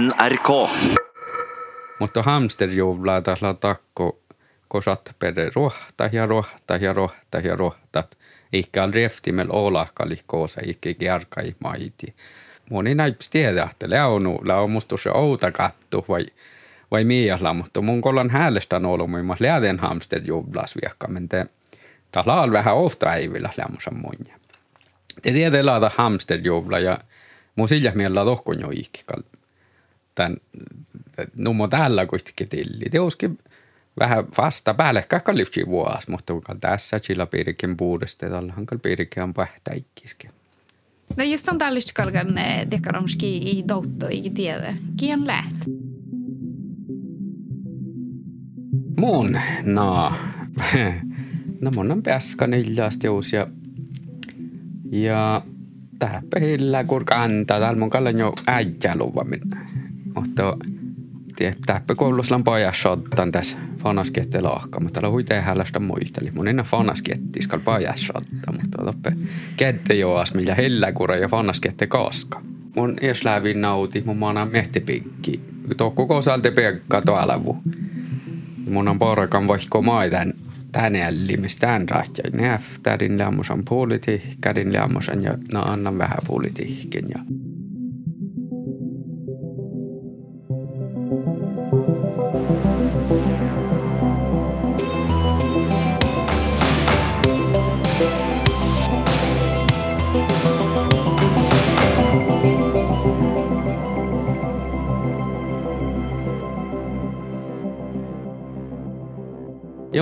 NRK. Mutta hamsterjuhlaa taas takko kosat per rohta ja rohta ja rohta ja rohtat. Ikka al reftimel olahkali koosa ikki kjarkai maiti. Moni näips tiedä, että leonu musta se outa kattu vai, vai miehla, mutta mun kollan häälestä on ollut muun muassa läden hamsterjuhlas viekka, men te taas vähän ofta ei vielä lämmössä muun. Te tiedä laata hamsterjuhla ja mun sillä mielellä tohkon jo ikkikal. Tän, nummo täällä kuitenkin tilli. Te olisikin vähän vasta päälle kakkalifti vuosi, mutta kun tässä sillä piirikin puudesta, tällä hankal piirikin on pähtäikkiskin. No just on tällaista kalkan dekaromski i doutto i tiede. Kien läht? Mun, no, no mun on pääskä neljästä ja, ja tähän pehillä kun kantaa, täällä mun kallan jo äijä luvamin. Mutta tähän koulussa on pojassa ottan tässä fanaskette laakka, mutta täällä hui tehälästä muisteli. Mun enää fanasketti skal pojassa ottaa, mutta toppe kette joas, millä helläkura ja fanaskette kaska. Mun ees lävin nauti, mun maana mehtipikki. Tuo koko salte pekka tuolla Mun on parakan vaikka maitan tän jällimis tän rahtja. Näf, tärin lämmösen kärin lämmösen ja na annan vähän politiikin. Ja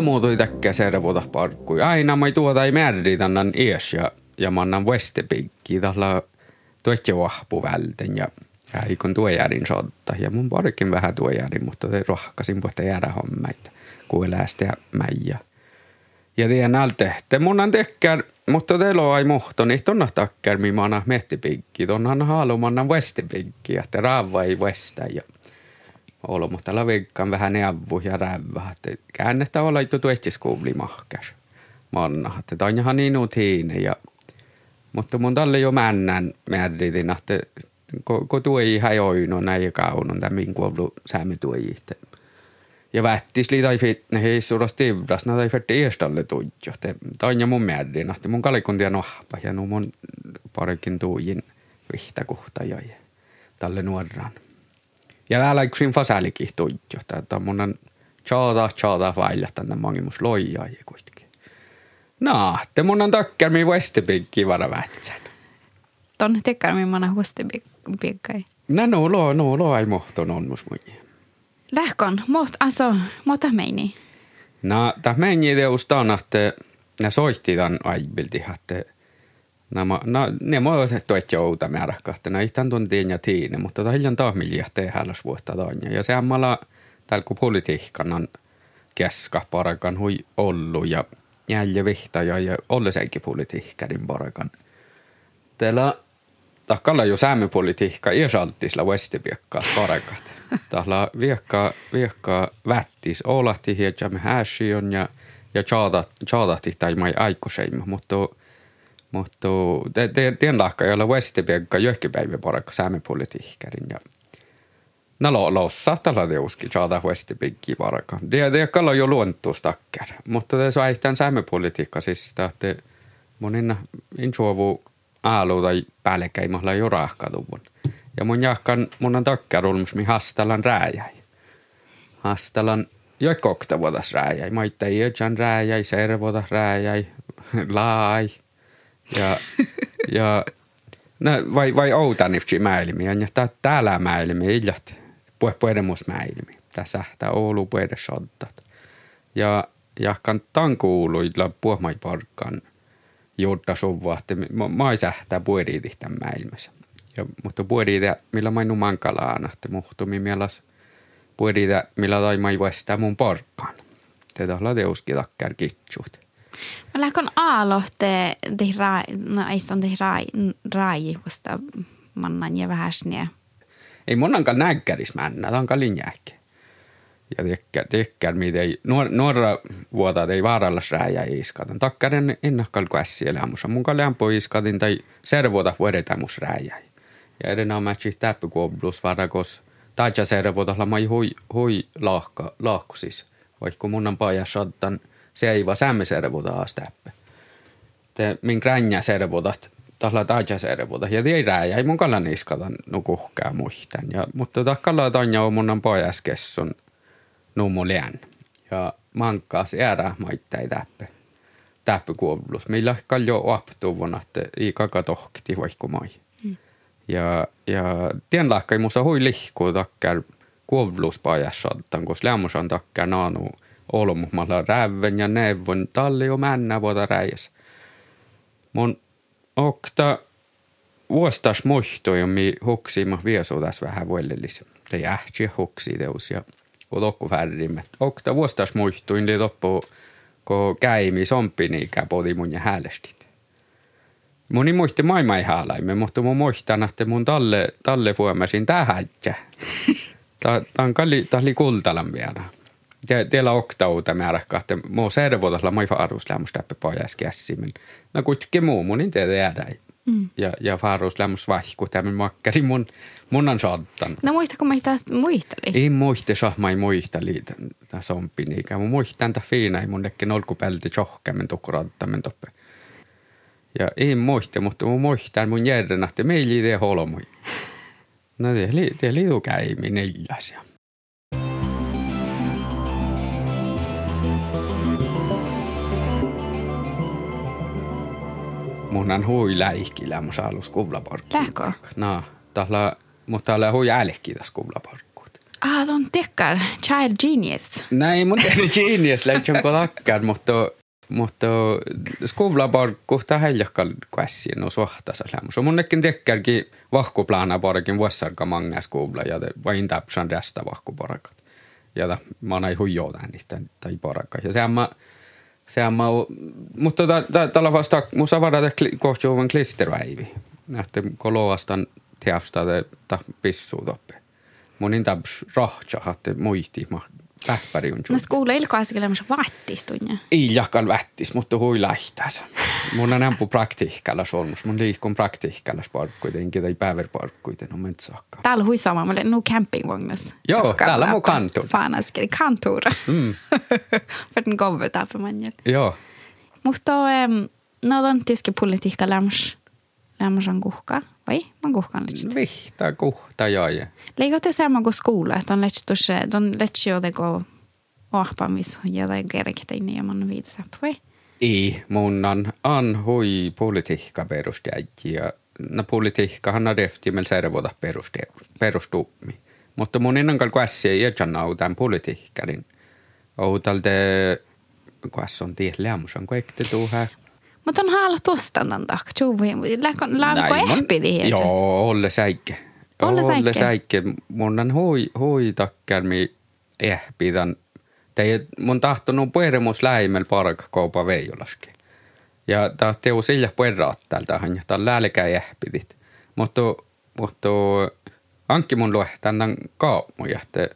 Ja muutui täkkää servota parkkui. Aina mä tuota ei määrin annan ies ja, ja mä annan Westepikki tällä tuotte vahpu välten ja ja ikon tuojäärin sotta. Ja mun parikin vähän tuojäärin, mutta te rohkasin puhta jäädä hommeita, kuulästä ja mäijä. Ja tien alte, te mun on tekkär, mutta teillä ei muhto, niin tonna takkär, mi mana mehtipikki, tonnan haalumannan westipikki, te raava ei westä. Ja olo, mutta lavikkaan vähän neavvu ja rävä, että käännettä olla itu tuetsiskuuvli mahkas. Manna, että tonjahan niin uutiine ja mutta mun talle jo männän määritin, että ko, ko tuoi hajoino näin kaunon tämän kuollu säämme tuoi Ja vättis li tai fit ne heissuras tivras na tai färti eerstalle tuijjo. Te taanja mun määrin, että mun kalikuntia nohpa ja nu mun parikin tuujin vihtä kohta tälle nuorran. Ja täällä yksin fasäälikin tuijjo. Tämä on mun tjaata tjaata vailla tänne mangimus loijaa ja kuitenkin. No, te mun on takkärmi Westepikki vara vätsän. Ton tekkärmi mana Westepikki piekkai? No, no, lo, no, lo ei mohton on mus mui. Lähkon, mot, alltså, mota meini? No, tämä meini teus on, että ne soitti tämän aibilti, että Nämä, no, ne moi otettu, että jouta määrä kahtena, ihan tuntiin ja tiine, mutta tämä hiljan taas milja tehdään vuotta toinen. Ja se on malla täällä kun politiikan on keska parakan hui ollut ja jäljä vihtaja ja ollisenkin politiikkarin parakan. Teillä Tahkalla jo säämöpolitiikka iäsalttisla Westibiekkaa parakat. Tahla viekkaa, viekkaa vättis olahti hiedjamme häsiön ja, ja tjaadahti tai mai aikoseima, mutta mutta tien lahka jolla Westibiekka johkipäivä parakka säämöpolitiikkarin ja No lossa tällä teuskin saada Westibiekki parakka. Det, det kallar jo luontustakkar, mutta det så ähtään säämöpolitiikka siis, että monina insuovu aalu tai päällekkäin mahla jo rahkatuvun. Ja mun jahkan mun on takkarulmus, mi hastalan rääjäi. Hastalan jo kokta vuodas rääjäi. Mä itse jöjän rääjäi, servoda rääjäi, laai. Ja, ja no, vai, vai outanifti mäilimi. Ja tää täällä mäilimi, iljat. Puhe puedemus mäilimi. Tässä tää Oulu puede soddat. Ja jahkan tankuuluilla puhmai parkkaan jotta sovua, että mä ei sähtää puoliiti tämän maailmassa. Ja, mutta puoliiti, millä en mankalaan, että muhtumi mielas puoliiti, millä tai mä ei mun porkkaan. Tätä on teuskin takkar Mä lähkön aalohte tehra, no ei on tehra rai, koska mannan ja vähäsniä. Ei monankaan näkkäris männä, tämä on kalin jääkkä ja tekkär, tekkär miten nuor, nuora vuotta ei vaarallas rääjä iskaten. Takkaren ennakkal käsiä ammussa. Mun lämpö iskatin tai servuota vuodetaan mus rääjä. Ja edenä on mätsi täppikuoblus varakos tajaservotolla mai hui, hui lahka, lahku siis. Vaikka mun on paja shottan se ei vaan sämmiservuta aastäppä. Te min gränjä servutat, tahla tajaservuta. Ja tiedää, ei mun kalla niskata nukuhkää muihtan. Ja, mutta takkalla tanja on mun on pajas kessun nummu lään. Ja mankkaas äärä maittai täppä. Täppä kuollus. Meillä kaljo aptuvun, että ei kaka tohkti vaikka mai. Mm. Ja, ja tien lahkai musta hui lihkuu takkar kuolluspajassa, koska lämmössä on takkar naanu olmuhmalla räven ja neuvon talli ja männä vuota räjäs. Mun okta vuostas muistui, jo mi huksi mä viesuutas vähän vuellellis. Se jähti huksi teus ja kun lokku värrimme. Okta vuostas muistui, niin loppu kun käimi sompini podi mun ja häälestit. Mun ei muisti maailma ei haalaimme, mutta mun muistan, että mun talle, talle vuomasin tähän. Tämä on kalli, kalli kultalan vielä. Teillä oktauta määräkkä, että muu servotasella moi faaruslämmus täppä pojas käsimin. No kuitenkin muu mun ei tiedä jäädä. Mm. Ja, ja faaruslämmus vaihku tämän makkari mun, mun on saattanut. No muistako mä sitä muisteli? Ei muista, saa mä muisteli tämä sompi niinkään. Mä muistan tämän fiina, ei mun nekin olkupelti tjohkämen tukkurattamen toppe. Ja ei muista, mutta mä muistan mun järjen, että meillä ei tee holmoi. No te liitu käimi neljäs ja. Mun on hui läihkillä mun saalus kuvlaporkki. Lähkö? No, tahla, mutta täällä hui tässä kuvlaporkkuut. Ah, on tekkar. Child genius. Näin, mun tehdä genius lähtsön kun takkar, mutta mutta skuvlaporkku tämä heljakka käsiin no suhtassa lämmus. Mun nekin tekkerkin vahkuplana porkin vuossarka manga skuvla ja vain täpsän tästä vahkuporakat. Ja mä oon huijoo niitä tai porakka. Ja sehän mä sehän mä mutta tällä vasta mun savarata kohtuuvan klisterväivi. Nähtä koloastan teavsta ta pissu toppe. Monin tabs rahtsa hatte muihti ma Pähpäri on No school ilkaisilla on vaattis tunne. Ei jakal vaattis, mutta hui lähtäs. Mun on ampu praktiikalla solmus. Mun liikun praktiikalla parkkuiden, ketä ei päivä parkkuiden on mennyt saakka. Täällä hui sama, mä olen nuu campingvagnas. Joo, täällä on kantur. Fanaskeli kantur. Mm. För den gove täällä manjel. Joo. Mutta no on tietysti politiikka lämmäs. Lämmäs on kuhka. Vai? Mä kuhkan lidt. Vihta kuhta jäi. Leikot te samma kuin skola, että on letstus, on letsio teko ohpaamis ja tai kerkitä niin ja man viitä vai? Ei, mun on, on hui politiikka perusteäjä ja no politiikkahan on deftimel servota perustummi. Mutta mun innan kalku ässiä ei jätän tämän politiikkarin. Outalta, kas on tiedä, lämmusan kun ekte tuuhä. Mutta on haala tuosta tämän takia. Läkko ehpi tiedä. Joo, olle säikke. Olle säikke. Olle säikke. Mun on hui, hui takkermi ehpi tämän. Tei, mun tahtonut pueremus lähimellä parka kaupa veijolaskin. Ja tämä teu sillä pueraat täältä, ja tämä on läälikä ehpidit. Mutta, mutta hankki mun luo tänne kaupmuja, että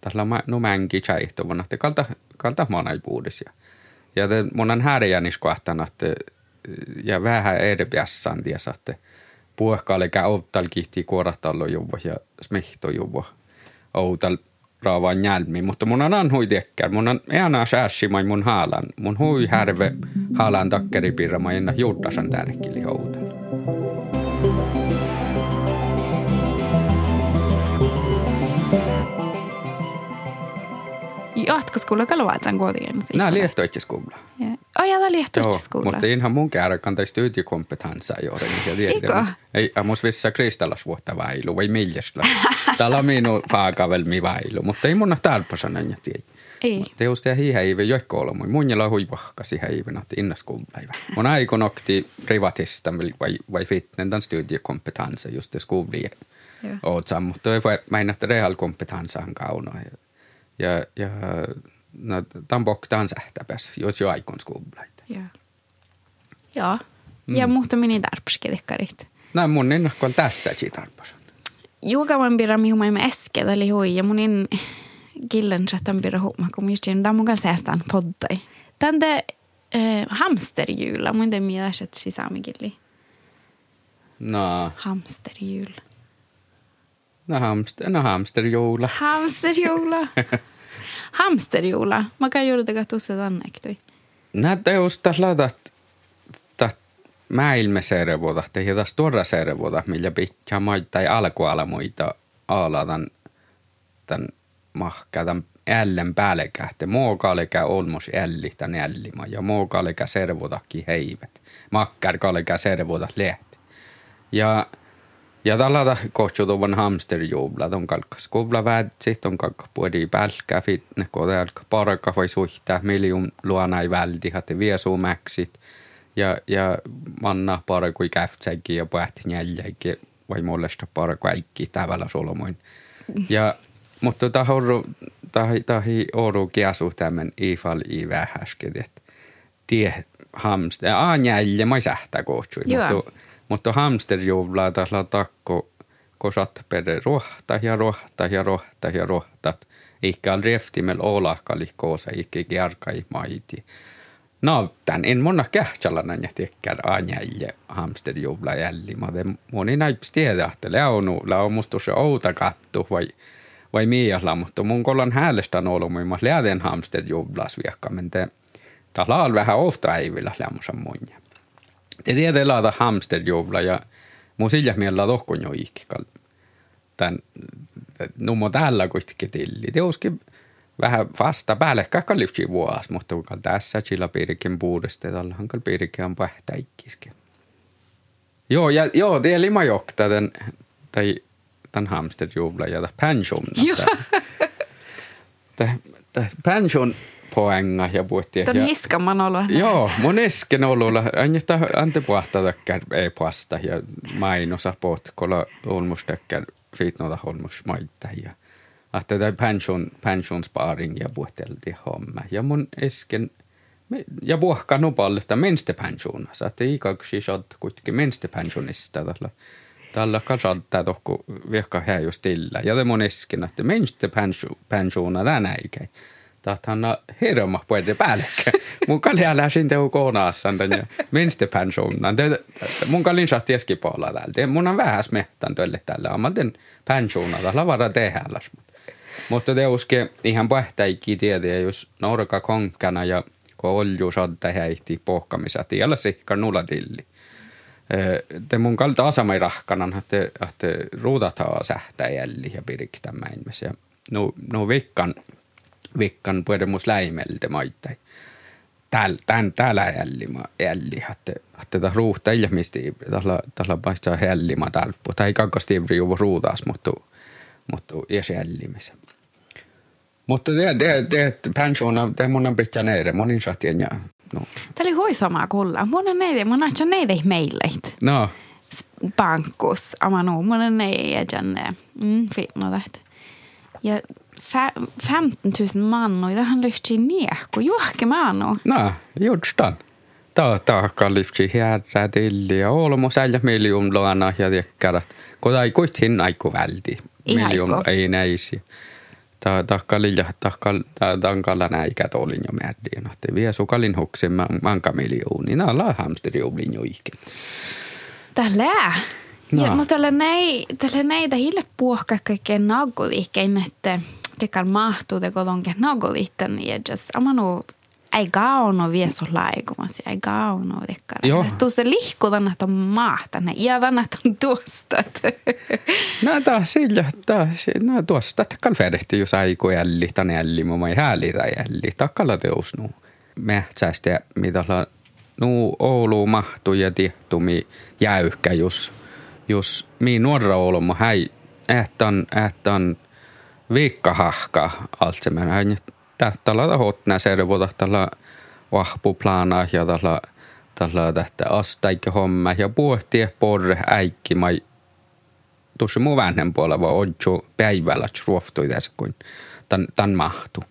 tällä no mänki tjäihtuvana, että kalta, kalta manaipuudisia. On härjänis kohtana, että ja vähän erbiässään tiesä, että puhkaalle käy outal kihti kuorattallo juvo ja smihto juvo outal raavaan jälmi, mutta mun on anhui tiekkär. Mun on eana säässimai mun haalan. Mun hui härve haalan takkeripirra, mä enna juuttasan tärkili outal. Jatkoskola Kalavaatsan kuitenkin. Nämä liehtoitseskola. Oh, ja tämä liehtoitseskola. Mutta ihan mun kärkan tai studiekompetenssa juuri. Iko? Ei, mus vissa kristallas vuotta vailu, vai miljäsla. Täällä on minun faakavelmi vailu, mutta ei mun ole aina tiedä. Ei. Mutta just ja hiihäive joikko olla mun. Mun jälä hui vahkasi häivän, että innaskuupäivä. Mun aiko nokti privatista vai, vai fitnen tämän studiekompetenssa just skolan. Ootsa, mutta ei että real kompetenssa on kaunoa ja, ja no, tämän boktaan sähtäpäs, jos jo aikon skuublaita. Ja. Joo. Mm. Ja muhta meni tarpskelikkarit. No mun innokko on tässä tarpas. Juukaman birra mihin mä äsken, eli hui, ja mun in killen sättän birra huuma, kun just siinä, kanssa säästään poddai. Tände äh, hamsterjula, mun ei mielessä, että sisämikilli. No. Hamsterjul. No, hamster, no. Hamsterjuula. Hamsterjuula. Mä kan juuri teka tuossa tannektui. Näitä just tässä laitat serevuota, ja taas tuoda serevuota, millä pitää maittaa alkuala muita aaladan tämän mahkaa tämän ällen päällekähte. Muokalekä olmos älli tämän ällima ja muokalekä servotakin heivet. Makkar kalekä servota lehti. Ja ja tällä kohtuutuvan hamsterjuhla, on kalkkas kuvla vätsit, on kalkka puoli pälkkä, fitne kodelka, paraka vai suhtaa, miljoon luona ei välti, hatte viesumäksit. Ja, ja manna parakui käftsäkin ja pähti jäljäkin, vai mullesta parakui äikki tavalla solmoin. Ja, mutta tämä on tahi, tahi oru kiasu tämän ifal i vähäsket, että tie hamster, a jäljä, mä sähtää kohtsui, mutta mutta hamsterjuhlaa taas takko kosat per rohta ja rohta ja rohta ja rohtat. Ikka on reftimel olakali koosa ikki kärkai maiti. No, tän en monna kähtsalanan ja tekkär anjälle hamsterjuhla jälli. Te moni näips tiedä, että leonu, laumustus ja outa kattu vai, vai miiasla, mutta mun kollan häälestä on ollut muun muassa läden hamsterjuhlas viekka, men te täällä vähän ofta ei vielä lämmusa munja. Te tiedä laata hamsterjuhla ja mun sillä mielellä tohkon jo ikkikal. Tän, nummo täällä kuitenkin tilli. Te uskin vähän vasta päälle kakkalifti vuos, mutta kun tässä sillä piirikin puudesta, tällä hankal piirikin on pähtäikkiski. Joo, ja joo, det är lima jokta den, tai tämän hamsterjuhla ja pension. Joo. Pension poänga ja puhuttiin. Tuon hiskamman olo. Joo, mun esken ololla. Aina ante puhtatäkkär ei puhasta ja mainosa potkolla olmustäkkär fiitnota olmus maita ja että tämä pension, pension sparing ja puhteltiin homma. Ja mun esken ja puhkaa nopalle, että menste pensionassa, että ikäksi saat kuitenkin menste pensionista tällä. Tällä kasattaa tohku vihka hää just tillä. Ja te mun esken, että menste pensiona tänä ikäin tahtanna hirma puhuta päällekkäin. Mun kalli läsin teu konaassan ja minste pensionan. Mun kallin saa tieskipuolella täältä. Mun on vähäs mehtän tölle tällä. Ammaten pensionan tällä vara tehdä. Mutta te uske ihan pähtäikki tiedä, jos norka konkkana ja kun olju saattaa häihti pohkamissa, tiellä sikka nulla tilli. Te mun kalta asamai rahkanan, että, ruudataan sähtää jälli ja piriktämään. Ja no, no vikkan veckan podemos läimeltä maittain. Täällä, tän, täällä jällima jälli, että, että tämä ruuhta ilmeisesti, tällä, tällä paistaa jällima täällä. Tai ei kakkasti juuri ruutaas, mutta, mutta ei jällimisen. Mutta det, det, det pensionen, det mun on pitää neire, monin satien ja no. Tämä oli huisomaa kuulla. Mun on neide, mun on neide meileit. No. Pankkus, ama mun on neide, jänne. Mm, fitnodet. Ja 15 000 mannoja tähän lyhti niekku, juhke manu. No, jutstan. Tämä taakka lyhti härrä tilli ja olmo säljä miljoon luona ja tiekkärat. Kun ei kuitenkin aiku välti. Miljoon ei näisi. Taakka lilja, taakka tankalla näikät olin jo määriin. Te vie sukalin huksen manka miljooni. Nämä on hamsteri olin jo ikin. Tällä. No. Ja, mutta tällä näitä hille puhka kaikkein nagguliikkein, että tekar mahtuu te kodonke nagolitten edges. Amanu ei gauno vieso laikumasi, ei gauno tekkar. Joo. Tuossa lihkutan, että on mahtane, ja tänät on tuostat. no tää sillä, tää, no tuosta kalferehti, jos aiku jälli, tänne jälli, mä ei hääli tai jälli, takkalla teus nu. Mähtsäistä, mitä la, nu Oulu mahtuu ja tihtumi jäykkä, jos, jos mi nuorra Oulu, häi, ähtän, ähtän, viikkahahka allt se men hän tällä hotna servoda tällä vahpuplana ja tällä tällä tästä astaikka homma ja puhti porre äikki. Mai tuossa muu vanhen puolella odjo päivällä ruoftui tässä kun tän, tän mahtu.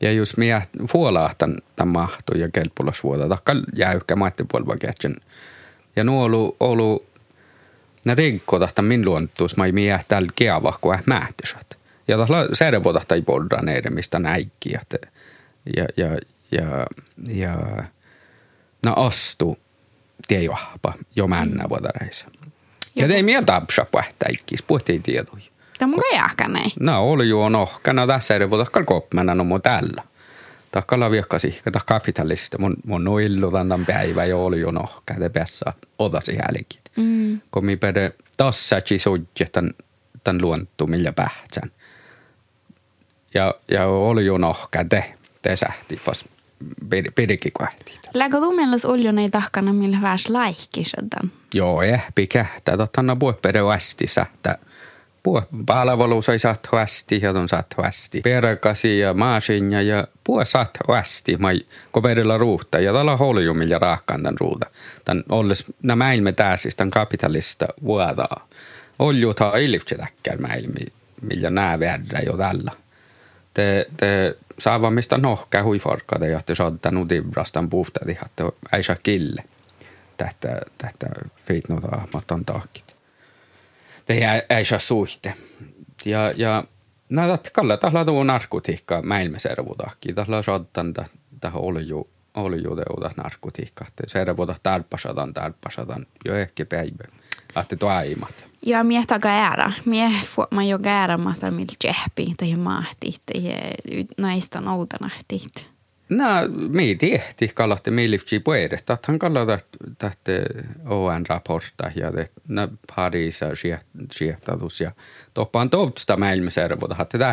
Ja jos minä fuolaa tän, mahtu ja kelpulas vuoda, takka jäykkä maitten puolella kätsen. Ja nuo ollut, ollut ne rinkko tahta min luontuus, mai minä täällä keava, kun äh ja säädönvuotohta ei polda neiden, mistä näikki. Ja, ja, ja, ja, ja no astu tie johpa jo männä vuodareissa. Ja ei mieltä apsa pähtäikkis, puhuttiin tietoja. Tämä on jahkan näin. No, oli jo no. Kana tässä eri vuotta kalkoppmänä no mun tällä. Takkala viekkasi, kata kapitalista. Mun, mun no illu tämän päivä jo oli jo no. Käde päässä odasi hälikit. Mm. Kun mi pede tässä sujje tämän, tämän luontu, millä pähtsän. Ja, ja no, käde. Te sähti, fast pidikin kohti. Läkö tu mielestä oljon ei tahkana millä väs laikki sedan? Joo, ehpi kähtää. Totta puhe pere västi sähtää. Puhe palvelu sai saat västi ja ton saat västi. Perkasi ja maasinja ja puhe saat västi. Mai koperilla ruuhta ja tällä oli millä raakkaan tämän ruuta. Tän olles nä mäilme tääsis tän kapitalista vuodaa. Oljuta ilipsetäkkär mäilmi, millä nää väärä jo tällä. Te, te saavamista nohkä huifarkkade ja te saadaan udibrastan puhtadi, että ei saa kille. Tähtä, tähtä fiitnota ahmatan taakit. Te ei, ei saa suhte. Ja, ja näitä kalla tahla tuo narkotiikka mäilmeservudakki. Tahla saadaan tähän oli ju oli ju teuda narkotiikka. Servuda tarpasadan tarpasadan jo ehkä päivä. Att det aimat. Ja mie taga ära. Mie får man jo ära massa mil tjehpi tai mahtit. Näistä on outanahtit. No, mi tehti kalahti milifti puedet. Att han kallade tähte ON-raporta ja det na Pariisa siehtatus ja toppaan.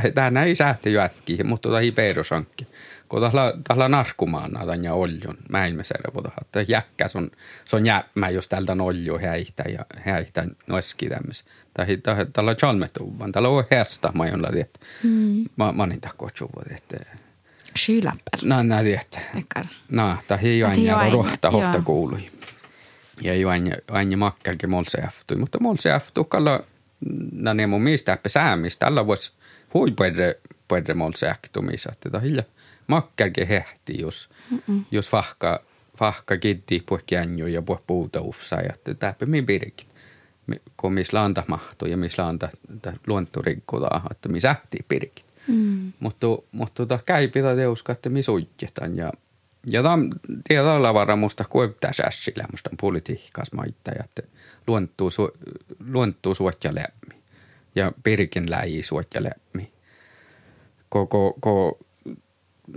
Että tämä ei sähti jo ätki, mutta tota hiperosankki kun tahla, tahla narkumaana tämän ja oljun mäilmeservuta. Että jäkkä on, se on jämmä, jos tältä on olju häihtä ja häihtä noeski tämmöis. Tai tällä chalmetu, vaan tällä on hästä, mä on läti, että mm. mä, mä niin takko tjuvu, että Skyläppär. No, nää tiedät. No, ei aina rohta hofta kuului. Ja ei aina, aina makkarkin molse aftui, mutta molse aftui kalla, nää ne mun mistä säämistä, tällä voisi huipuedre, puedre molse aktumisa, että tämä hiljaa makkarke hehti, jos, Mm-mm. jos vahka, vahka kitti puh känju ja puh puuta ufsa. Ja täpä min pirkit. Kun missä laanta mahtuu ja missä laanta luontorikkutaan, että missä ähtii pirkit. Mm. Mutta, mutta tota, käy pitää teuska, että missä ujjetaan. Ja, ja tämä tiedä olla varra musta kuevtää sässillä, musta politiikkas maittaa, että luontuu, su, luontuu suotja lämmi. Ja pirkin läi suotja lämmi. Koko, koko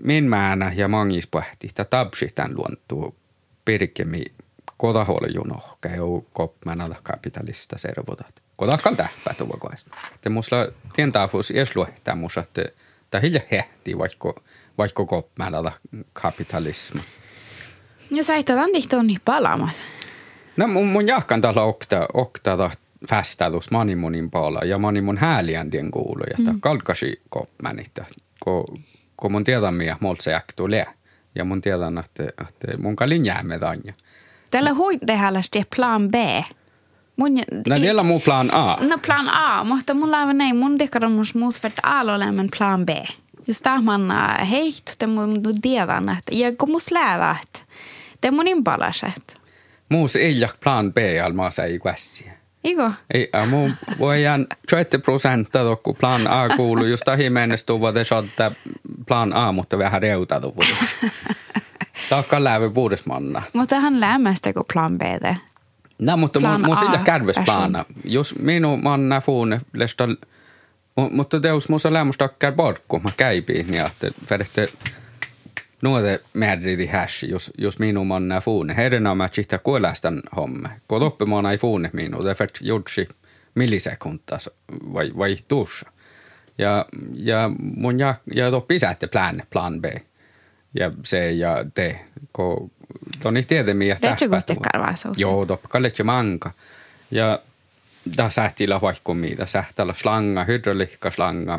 min määnä ja mangis pähti, että tabsi tämän luontuu pirkemi kodahuolijuno, käy kopmänä kapitalista servotat. Kodakal tähpä tuva koesta. Te musla tientaafuus ees luehtaa musa, että tämä hilja hehti vaikka, vaikka kopmänä kapitalisma. Ja sä että tämän on niin palaamat. No mun, mun jahkan täällä okta, okta fästälus manimunin pala ja manimun hääliäntien kuuluja, että mm. kalkasi kopmänitä, kun kun mun tiedämme, multa se tulee. Ja mun tiedän, että, että mun kalin jäämme tanja. Tällä huitehälästi plan B. Mun, no vielä mun plan A. No plan A, mutta mulla on näin, mun tekaramus muus vart aloilemman plan B. Just tämä man heit, te mun tiedän, että ja kun mus läävä, että te mun impalaset. Muus ei plan B, almaa säi käsiä. Iko? Ei, mun voidaan 20 prosenttia kun plan A kuuluu, just tahi mennessä tuva saattaa plan A, mutta vähän reutatu Taakka lävy puhdas manna. Mutta hän lämmästä kuin plan B. No, mutta plan mun sillä kärves plana. Jos minun manna lesta, mutta teus musta lämmästä akkär porkku, mä käypiin, niin että nuote määriti hash, jos, jos minun manna fuune. Herrena mä chihtä kuolästän homme. Kun oppimaana ei fuune det är för jutsi millisekuntaa vai, vai tuossa. Ja, ja mun ja, ja då pisätte plan, plan B. Ja C ja D. Ko, toni tiedemiä tähpätuva. Joo, to kaletse manka. Ja da sähtillä vaikka mitä. Sähtällä slanga, hydraulikka slanga,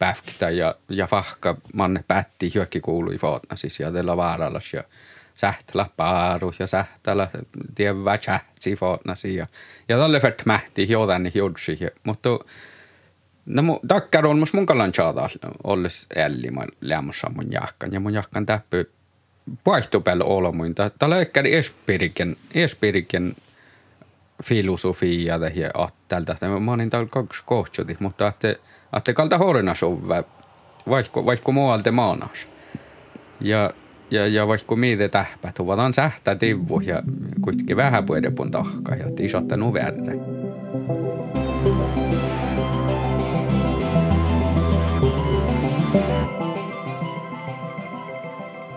mi päfkitä ja, ja fahka manne pätti hyökki kuului vuotna siis ja teillä vaarallas ja sähtälä paaru ja sähtälä tievä chatsi vuotna ja ja tälle fett mähti jotain jodsi mutta No mu, takkar on mus mun kalan chaada olles älli mä lämmässä mun jahkan ja mun jahkan täppy vaihtopel olomuin. Tällä ekkeri espiriken, espiriken filosofia ja attelta. Mä olin täällä kaksi kohtsuti, mutta että, att det kalta hårena suve, vaikko, vaikka muualta maanas. Ja, ja, ja vaikka miitä tähpä, tuvataan sähtä tivu ja kuitenkin vähän puedepun tahka ja tisottanut verre.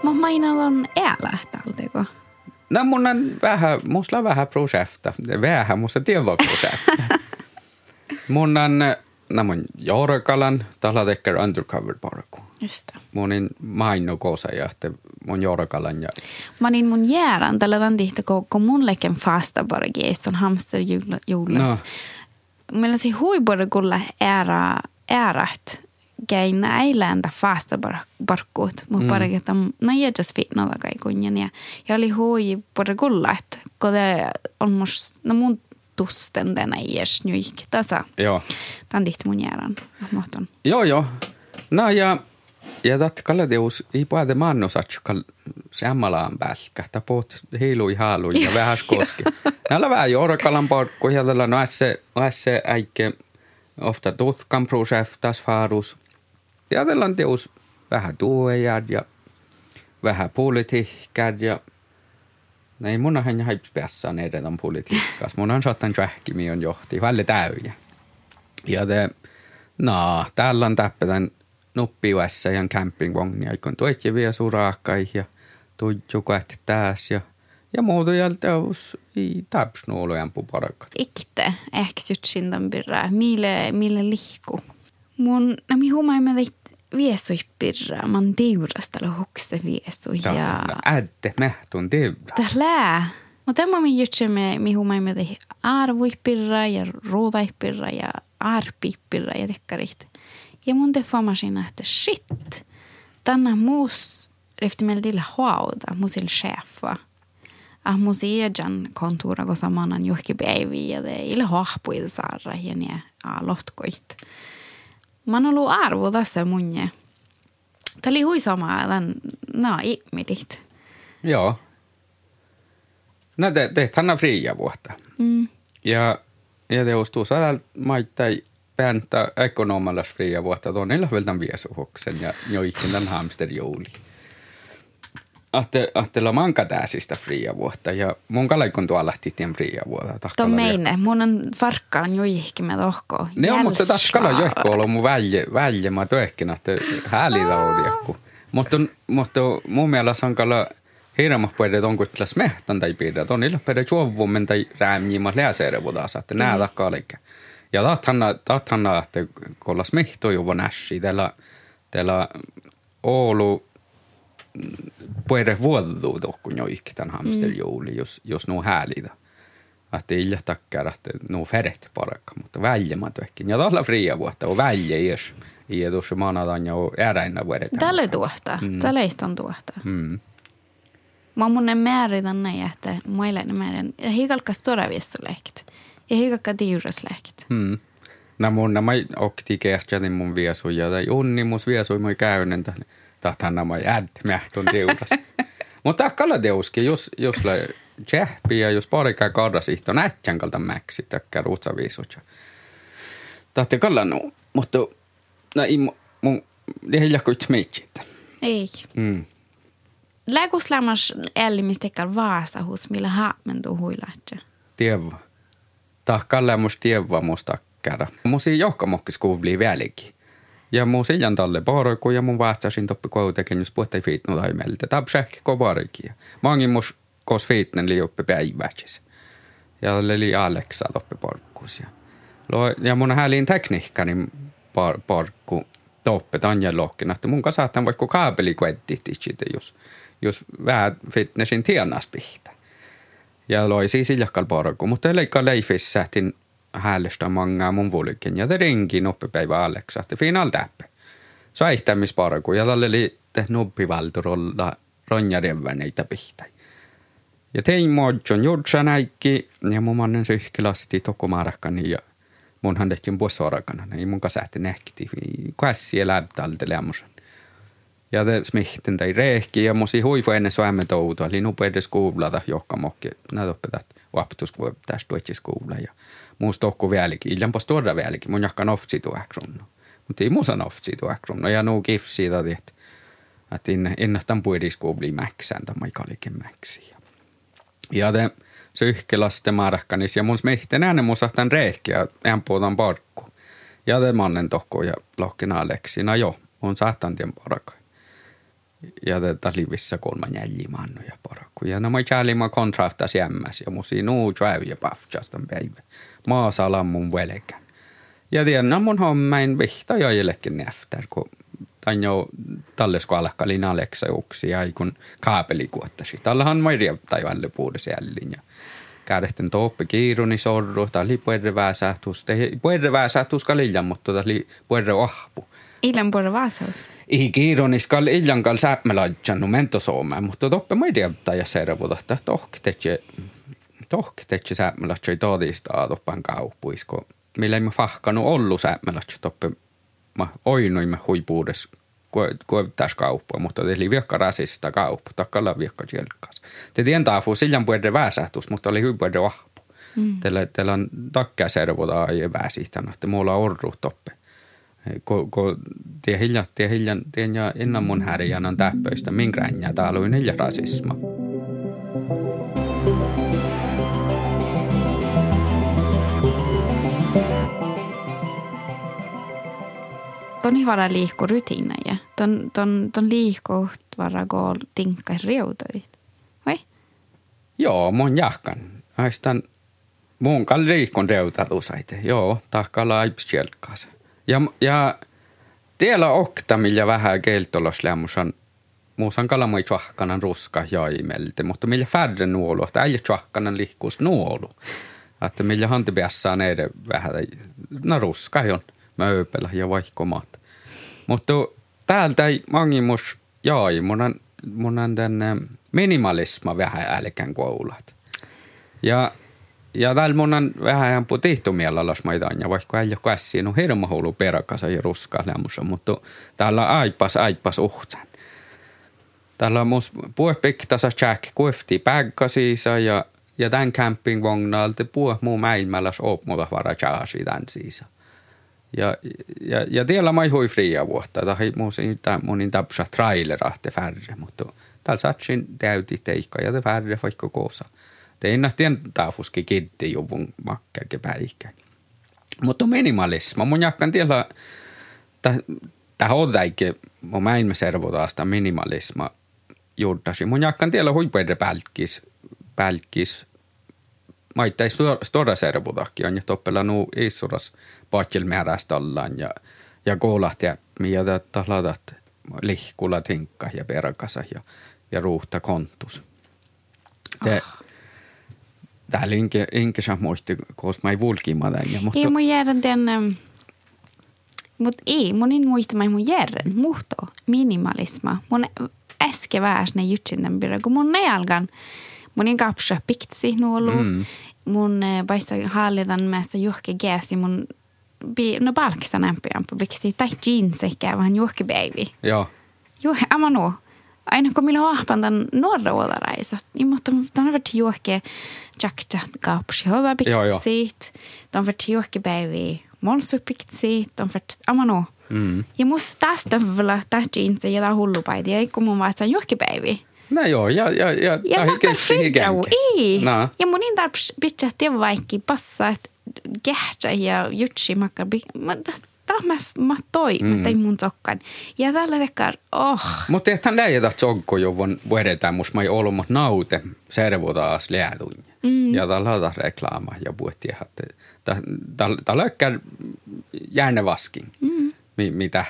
Mä mainalon on tältäkö? No mun on vähän, musta vähän prosjekta. Vähän, musta tiedä prosjekta. mun on no mun Jorkalan, tällä tekkär undercover parku. Just det. Mun in maino kosa ja että mun Jorkalan ja... Mä niin mun jäärän tällä tämän tihtä, kun mun leken fasta bara geiston hamsterjuhlas. No. Meillä se huibore kulla ära, äärät käin äiläntä fasta barkkuut, mutta mm. pari, että no jäjäs fitnolla kai kunjan. Ja, ja oli hui pari kulla, että kun on mus, no mun tusten tänä iäs nyik tasa. Joo. Tämän tihti mun jäärän. Mahton. Joo, joo. No ja ja dat kaladeus ei puhuta mannosatskal sammalaan välkä. Ta puhut hiilui haalui ja vähän koski. Näillä vähän jorkalan porkku ja tällä no se, se äikke ofta tutkan prosef tas farus. Ja tällä on teus vähän tuojad ja vähän politiikkad ja Nei, mun on hän päässä edelleen politiikkaassa. Mun on saattanut jähkimi on johti, välillä täyjä. Ja te, no, täällä on täppetän nuppiuessa ja campingvognia, kun tuikin vielä suraakkai ja tuikin kohti taas ja ja muuta jälteus i tapsnuolujen puparakka. Ikte, ehkä sytsindan birra, mille, mille lihku. Mun, no mi huomaamme teit viesuipirra, man teurasta lo hokse viesu. Ja... Ädde mehtun teura. Tällä. Mutta tämä mi jutsemme, mi huomaamme teit arvuipirra ja ruuvaipirra ja arpipirra ja tekkarit. Ja mun te huomasin, että shit, tänä muus rifti meillä tillä huauta, musil chefa. Ah museejan kontora ko samanan johki päivi ja ille hahpuita saara ja ne alohtkoit. Mä oon ollut arvo tässä munje. Tämä oli hui sama, tämän, no, ihmilit. Joo. No te, te tänä fria vuotta. Mm. Ja, ja te ostuu sadalta maittai pääntä ekonomallas fria vuotta tuon niillä vältän viesuhoksen ja joikin tämän hamsterjouli. Ahte, ahtella manka täsistä fria vuotta ja mun kalaikon tuolla titien fria vuotta. Tuo meine, mun on farkkaan joihki me tohko. Ne on, mutta kala joihko ollut mun välje, välje mä toehkin, että häälitä odiakku. Mutta, mutta mun mielestä on kala hirma puhuta on kuitenkin mehtän tai piirret. On niillä pere juovummen tai räämjiimät lääserevuudassa, että nää takkaa liikkeen. Ja tahthanna, tahthanna että kollas mehto jo nässi. Täällä, täällä Oulu puhuta vuodu tohkun jo ikki tämän hamsterjouli, mm. jos, jos nuo häälitä. Että ei takkara, että nuo feret parakka, mutta väljemät ehkä. Ja tällä fria vuotta on välje, jos ei tuossa maanataan jo äräinä vuodet. Tällä tuohta, mm. tällä on tuohta. Mm. Mä mun määritän näin, että mailainen määrän, ja hiikalkas tuoda viessulehti. Ja hiikakka tiuraslähkit. Hmm. No mun nämä okti kehtsätin mun viesuja tai unni mus viesui moi käynen tähän. Tahtan nämä jäd mähtun tiuras. Mutta kalla teuski, jos, jos le tsehpi ja jos parikaa kardas ihto nähtsän kalta mäksi takka ruutsa viisuja. Tahti kalla nu, mutta no ei mun, det är jäkligt smittigt. Ei. Mm. Läkuslämmas elmistekar vaasa hos millä haamentu huilaatse. Tiedä tahkalle musta tievä musta käydä. Musi johkamokkis kuulii välikin. Ja mun siljan talle poroiku ja mun vahtsasin toppi kuitenkin, jos puhutte fiitnu tai meiltä. Tapsäkki kovarikin. Mangin mus kos fiitnen liuppi päivätsis. Ja oli Aleksa toppi porkkus. Ja, ja mun häliin tekniikka, niin par, porkku toppi tanja lohkina. Että mun kanssa saattaa vaikka kaapeli kuettit jos, jos vähän fitnessin tienas pihtä ja loi siis iljakal porku, mutta leikka leifis sähtin häällestä mangaa mun vulikin ja te ringi noppipäivä Aleksa, että final täppä. Saihtämisparku ja tälle oli te noppivalturolla ronjarevväneitä pihtai. Ja tein modjon jurtsa näikki ja mun mannen syhkilasti tokumaarakkani ja munhan tehtiin puosorakana, niin mun kanssa sähti nähkiti kassi ja läptalte lämmusen. Ja det smihten tai rehki ja musi huifu ennen suomen toutua, eli nupeiden skuulata johka mokki. Näitä opetat vaptus voi tästä tuetsi skuula ja muus tokku vieläkin. Iljan pos tuoda vieläkin, mun jakka noftsi tuäkrunno. Mutta ei muusa noftsi tuäkrunno ja nuu kif siitä, että että innohtan puidiskuubli mäksään tai maikalikin mäksi. Ja te syhkelaste marakkanis ja mun smihten äänen musahtan rehki ja en puhutan parkku. Ja te mannen tokku ja lohkina Aleksina jo, on saattan tien parakai. ja tätä livissä kolma jäljimannu ja porakku. Ja nämä mä kontraftas jämmäs ja musi nuu tjäy ja päivä. Maa salam mun velkä. Ja tiedän, mun hommain vihta jälkeen efter, kun tämän jo tallesko alkalin aleksa juksi ja kun kaapeli kuottasi. Täällähän mä rieptai välillä jällin ja kädehten toppe kiiruni sorru, tämä oli puerre väsähtus. Puerre väsähtus kaliljan, mutta tämä oli puerre ahpu. Illan puerre väsähtus? I kiironis kal illan kal säpmeladjan mento Suomea, mutta toppe mä rieptai ja servuta, että tohki tetse, tetse säpmeladjan todistaa toppan kauppuisko. Millä ei mä fahkanu ollut säpmeladjan toppe mä oinoimme huipuudes kuovittaisi kauppua, mutta oli viekka rasista kauppa, takkalla viekka jelkkas. Te tien taafu siljan puhutte väsähtus, mutta oli hyvin puhutte vahpu. Mm. Teillä, teillä on takkia servoda ja väsihtänä, että mulla on orru toppe. Ko, ko, tie hiljan, tie hiljan, tie ja innan mun härjän on täppöistä, minkä täällä on hiljan rasisma. Ton vara liikku rutiineja. Ton, ton, ton liikku vara go tinkka riutavit. Vai? Joo, mun jahkan. Aistan mun kal liikun reutatusaite. Joo, tahkalla aipsjelkkaas. Ja, ja tiellä okta, millä vähän keltolos lämmusan muusan kalamoi tjahkanan ruska jaimelti, mutta millä färre nuolu, että äijä tjahkanan liikkuus nuolu. Että millä hantipiässään edes vähän, no ruska on mööpelä ja vaihkomat. Mutta täältä mangimus jäi, mun on, tänne minimalisma vähän älkän koulat. Ja, ja täällä mun on vähän ihan tihtumiellä lasmaitaan, ja vaikka ei ole käsiin, on hirma hullu peräkasa ja ruskaa lämmössä, mutta täällä on aipas, aipas uhtsan. Täällä on mus puhpiktasa jack kuefti pägkasiisa ja ja tämän campingvagnalta puh muu mäilmälläs opmuta vara tämän siisa. Ja, ja, ja tiellä mai hui fria vuotta. Tai muusin monin tapsa trailerahte färre, mutta täällä satsin täyti teikka ja te färre vaikka koosa. Te ennahtien taafuski kitti juvun makkerke päikä. Mutta minimalisma. Mun jakkan tiellä, tämä on täikin, mun mäin servotaasta minimalisma juurtasi. Mun jakkan tiellä huipuiden pälkis, pälkis maittai stora servutakin on ja toppela nuu iisuras paatjel määrästä ollaan ja, ja koolahtia, mitä talatat lihkula tinkka ja perkasa ja, ja ruuhta kontus. Te, oh. Täällä inke saa muisti, koska mä ei vulkima tämän. Mutta... Ei mun jäädä den, mutta ei, mun en muista mä mun järren, muhto, minimalisma. Mun äske väärsne jutsin den byrä, kun mun nealgan, mun en kapsa piktsi nuolu. Mm. Mun paista hallitan mästä juhke gääsi mun bi, no palksan ämpiän på viksi tai jeans ehkä vähän juhke baby. Joo. Joo, ama no. Aina kun millä ahpan tämän norra odareisa, niin mutta tämän on varit juhke jackchat kaupsi hoda piktsit. Tämän varit juhke baby monsu piktsit. Tämän varit ama no. Mm. Ja musta tästä vielä tämä jeans ja tämä hullupaidi, ja kun mun vaihtaa juhke baby. No joo, ja, ja, ja, ja mä fridjau, ei. No. Ja mun in tarvitsi pitää tiedä vaikka passa, että kähtsä ja jutsi makka. Tämä mä, mä toi, mm. mä tein mun sokkan. Ja tällä tekar, oh. Mutta eihän läjätä sokko jo voin vedetään, mus mä ei ollut, mutta naute servo taas läätuin. Mm. Ja tällä on reklaama ja puhuttiin, että tällä lökkää jäänne vaskin, mm. mitä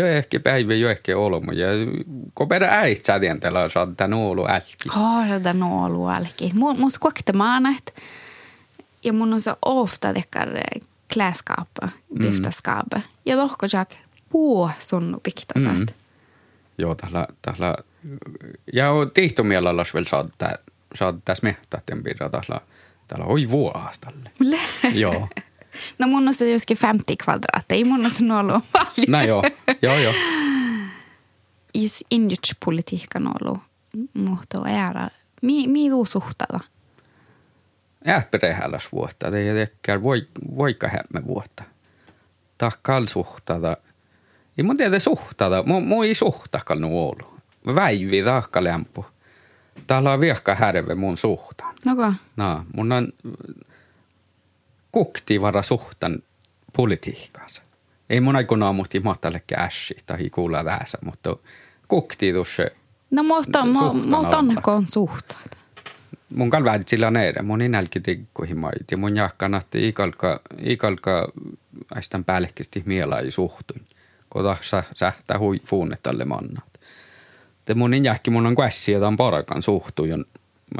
jo ehkä päivä, jo ehkä olmo. Ja kun perä äit sädien tällä saada nuolu älki. Saada nuolu älki. Mun skokte maanet. Ja mun on så ofta dekar kläskapa, viftaskapa. Mm. Ja lohko jack puu sunnu pikta mm. Joo, tällä, tällä ja tihtomielellä olisi vielä saada, saada tässä mehtäiden pirra tällä, tällä oi vuohastalle. Joo. No mun on se joskin 50 kvadraattia, ei mun on se ollut paljon. No joo, joo joo. Jos injutspolitiikka on ollut muhto äära, mi, mi tuu suhtada? Ähperehälläs vuotta, ei tekään voi, voika hämme vuotta. Tahkal suhtada. Ei mun tiedä suhtada, mun, mun ei suhtakal nu ollut. Väivi tahka lämpu. Täällä on viekka härve mun suhtaan. Noko? No, mun on kuktivara suhtan politiikkaansa. Ei mun aikoinaan muhti mahtalekke ässi tai kuulla vähässä, mutta kuktitus. No mutta, mutta on suhtaat. Mun kan sillä nere, mun inälki tikkuihin maiti. Mun jahkanatti ikalka, ikalka aistan päällekisti mielai suhtuin. Kota sä, sähtää hui fuunnetalle mannat. Te mun injäkki mun on kässi, jota on parakan suhtuin.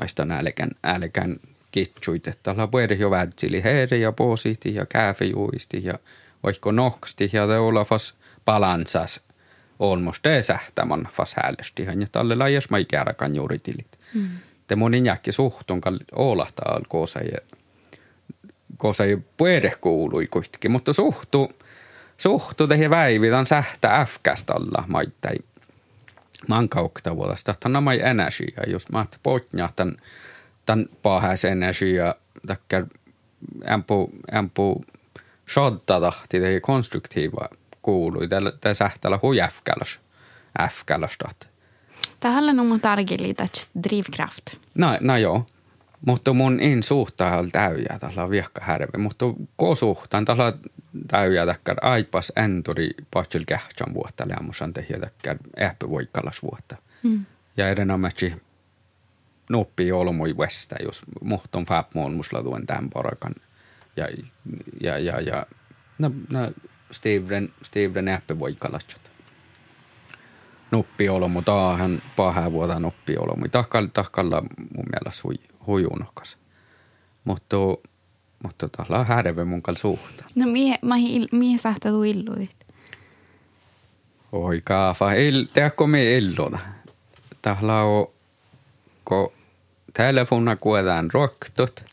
Maistan älkän, älkän kitsuit, että olla puhuta jo vädsili heeri ja positi ja kääfijuisti ja vaikka nohksti ja te olla fas balansas almost det sähtämän fas häälesti. Ja tälle lajas mai kääräkan juuritilit. Mm. Te monin jäkki suhtun kal olahta alkoosa ja koosa ja puere kuului kuitenkin, mutta suhtu, suhtu tehi väivitän sähtä äfkästä alla maittai mankaukta vuodesta. Tämä on mai energia, just mä potnjahtan tämän pahäs energia, takkar ämpu, ämpu shoddadahti tehi konstruktiiva kuului. Tämä sähtällä hui äfkäläs. Tähän on mun tärkeää drivkraft. No, no joo. Mutta mun in suhtaa on täyjää tällä viekka härve. Mutta ko suhtaan tällä täyjää täkkär aipas enturi patsel kähtsän vuotta lämmusan tehiä täkkär äppä voikkalas vuotta. Mm. Ja noppi olmoi västä, jos muhton fäpmoon musla tuen tämän parakan. Ja, ja, ja, ja no, no, Steven, Steven äppä voikkalasat noppiolomu taahan paha vuoda noppiolomu. Tahkalla, tahkalla mun mielestä hui, hujunokas. Mutta mutta tahla on härve mun kanssa suhta. No mihin, mihin, mihin sä tuu illuit? Oi kaafa, il, teakko me illuda. Tahla on, kun telefona kuetaan roktut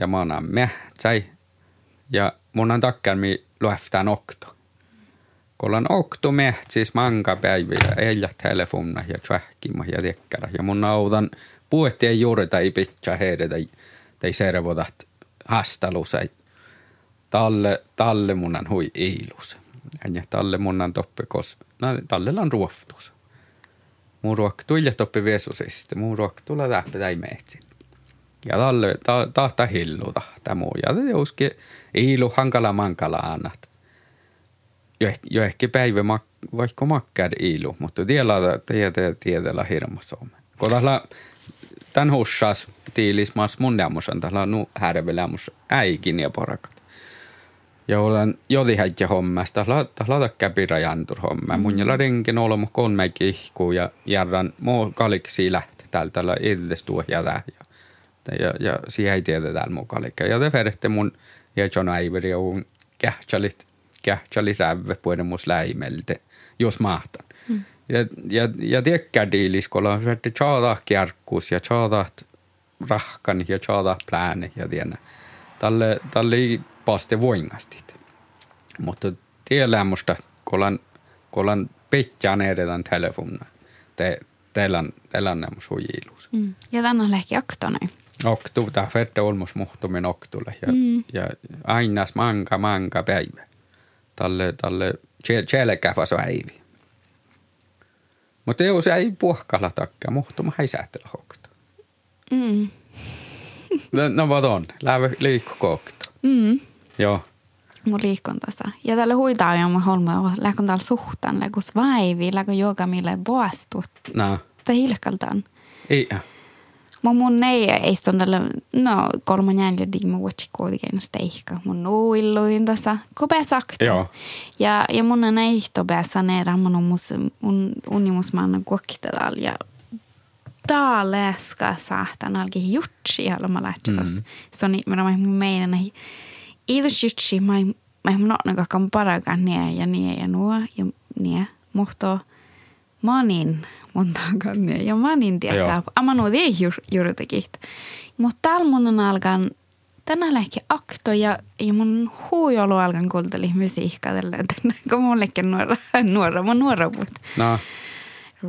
ja mä annan mähtsä ja mun on takkaan mi lueftään okto kollan oktume, siis manka päiviä, ja telefonna ja tsähkimä ja tekkärä. Ja mun naudan puettien juuri tai pitää heidän tai, tai servodat hastalusai. Talle, talle munnan hui iilus. Ja talle munnan toppe, kos, no, talle on ruoftus. Mun ruok tuille toppe viesusista, mun ruok tulla tähtä tai meetsin. Ja talle ta, tahta hilluta tämä muu. Ja te uski iilu hankala mankala annat jo, jo ehkä päivä mak, vaikka makkar ilu, mutta tiedä tiedä tiedellä hirmasome. Kun tällä tämän hussas tiilismas mun nämusan, tällä nu härvelämus äikin ja porakat. Ja olen jodi häitjä hommasta, tällä käpirä jantur homma. Mun jälä renkin olemu kolme kihkuu ja järran muu kaliksi lähti täällä tällä edes tuo ja ja, ja, ja siihen ei tiedä täällä muu kalikka. Ja te färette mun ja John Ivory ja kähtsälit kähtsali rävve pueden mus läimelte, jos mahtan. Mm. Ja, ja, ja diilis, kun on että tjaadaa kärkkuus ja tjaadaa rahkan ja tjaadaa plääne ja tiedä. Tälle, tälle paste voingastit. Mutta kun on, kun on pitjään edetään telefonna. Te, teillä on, teillä on nämä sujiluus. Mm. Ja tänne on lähti aktoneen. Oktu, tämä fette olmus muhtumin oktulle. Ja, mm. ja aina manka, manka päivä talle, talle tjelekäfas äivi. Mutta jos ei puhkalla takka, muhtuma ei säätellä hokta. Mm. no, no vad on? Lävä liikku kokta. Mm. Joo. Mun liikon tässä. Ja tällä huitaa jo mun holma, läkon täällä suhtaan, läkos vaivi, läkon joka mille boastut. No. Tai hilkaltaan. Ei. Mun mun ei eiston tällä, no kolman jäljellä digma vuotsi kuitenkin steikka. Mun nuilluin tässä, kun sakta. Joo. Ja, ja mun on eihto päässä neera, mun on mus, mun unimus manna kuokkitella ja tää läska saahtan alki jutsi haluama lähtöväs. Mm. Se on nimenomaan mun meidän Iidus mä mun on kakkan parakan nie ja nie ja nuo ja nie. Muhto monin monta kannia ja mä niin tietää. Amma nuo ei juurikin. Mutta täällä mun on alkan tänä lähti akto ja, ja mun huujolu alkan kuunteli musiikkaa tällä, kun mullekin nuora, nuora, mun nuora puhut. No.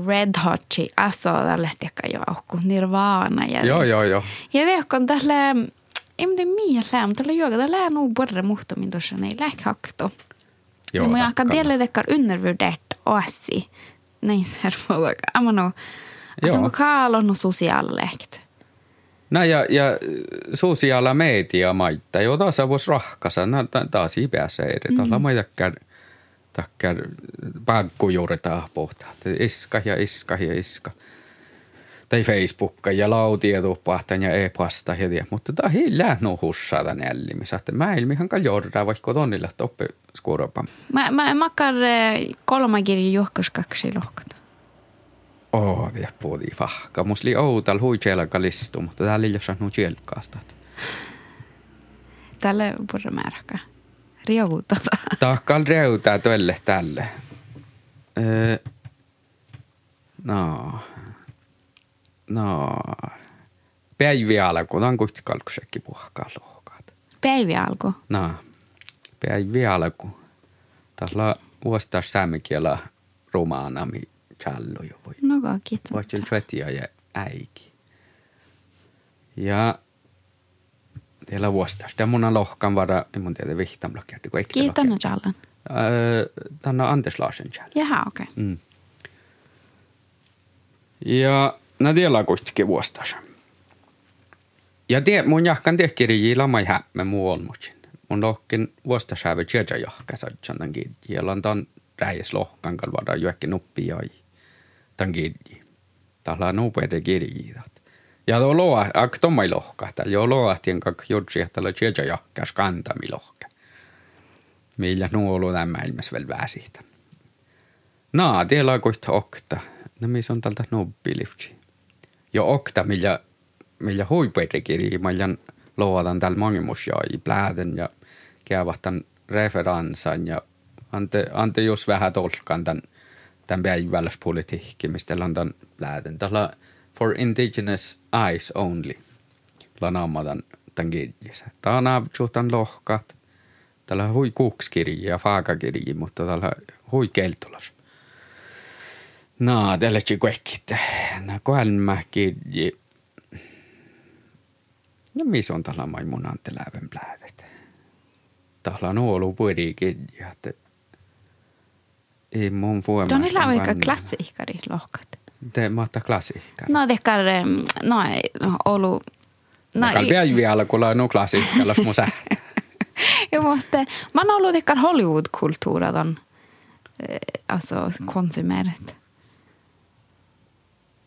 Red Hot aso tällä tiekka jo aukku, Nirvana. Ja joo, joo, joo. Ja tiekka tällä, ei mutta tällä juoka, tällä on nog borre muhtumin tuossa, ei lähti akto. Joo, mun jahkan tielle tekkar undervurdeert oassi näin servolla. Amano, onko kaalon sosiaalilehti? No ja, ja sosiaala media maita, jo taas voisi rahkasa, no taas ei pääse eri. Mm. Tällä maitakään takkar pankku juuri pohtaa. Iska ja iska ja iska. Tai Facebook ja lautietuppahtan ja e-pasta ja tiedä. Mutta tämä ei lähnu hussata nällimistä. Mä ilmihan jordaa vaikka tonnilla toppe skuoropa. Mä, mä makar kolma kirja johkas kaksi lohkata. Oo, vielä puhuttiin vahka. Musta oli outal hui tjelka listu, mutta täällä ei ole tjelkaasta. Tälle purra määräkä. Riokutata. Tahkal reutaa tuelle tälle. Öö, no. No. Päivi alku. Kuitenkin kalkusekki puhkaa lohkaat. Päivi alku? No. Päivi alku. Tässä on vuositaas säämikielä romaana, mi challo jo voi. No kiitos. Voisin ja äiki. Ja Teillä vuostas. Tämä mun on lohkan vara, en mun tiedä vihtamla kerti. Kiitos Jallan. Tämä on Anders Larsen Jallan. Jaha, okei. Okay. Mm. Ja nää tiellä kuitenkin vuostas. Ja tie, mun jahkan tehkirji lama ei häppä muu olmusin. Mun lohkin vuostas hävä tjeja jahka satsan tämän kirji. Ja on tämän räjäs lohkan kalvada juokki nuppi jai. Tämän kirji. Tällä on nopeita kirjiä. Ja tuo loa, ak tommai lohka, tällä jo loa tien kak jodsi, että tällä tjeja jahkas kantami lohka. Millä nuolu tämä ilmes vielä väsitä. Naa, tiellä kohta okta. No missä on tältä nobbilifti. Jo okta, millä, millä huipuerikirji, millä luotan täällä mangimus ja pläden ja käyvahtan referansan ja ante, ante jos vähän tolkan tämän, tämän päivällispolitiikki, mistä on tämän pläden. Tällä for indigenous eyes only. Lanamadan tämän kirjassa. Tämä on avtsuhtan lohkat. Tällä hui kukskirji ja faakakirji, mutta tällä hui keltulas. No, tällä kaikki. No, kolme kirji. No, missä on tällä maimun anteläven plävet? Tällä on ollut puoli kirja, että ei mun voimassa. Tuonne on aika klassiikari lohkat. Det matta klassiikka. No tekkar, no ei ollut... No, no päiviä alkuilla no klassiikalla mun sä. jo, mutta mä oon ollut tekkar Hollywood-kulttuuradan eh, alltså konsumerat.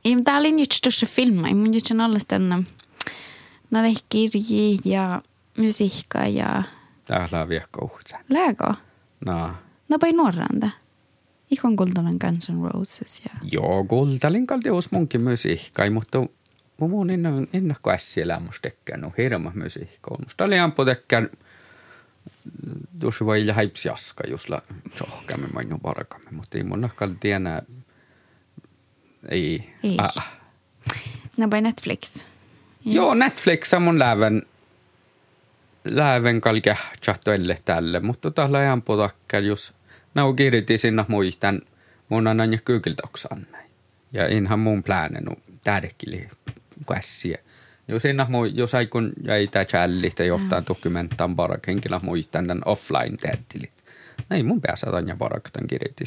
I tää oli nyt största filma, mun just on alles den när det kirji ja musiikka ja... Vielä kohdassa. Lägå? No. No, pai nuorranda. Ikon kultainen Guns N' Roses. Ja... Joo, kultalin kalti olisi munkin musiikkai, mutta mun inno, innokko ässielä musta tekkään hirma musiikka. Musta oli ampu tekkään tuossa voi haipsi jaska, jos la tjohkamme mainu varkamme, mutta ei mun nakkaan tienä, ei. ei. Ah. No by Netflix. Ja. Joo, Netflix on mun läven, läven kalkea chattoelle tälle, mutta täällä ei ampu takkään, jos Nau kirjoitti sinne muistan, mun annan ja kyykiltoksan näin. Ja inhan mun pläänenu tärkili käsiä. Jos sinne mui, jos aikun jäi tää challi tai johtaa mm. dokumenttaan parak henkilö muistan tämän offline tehtilit. Näin mun päässä ja parak tämän kirjoitti.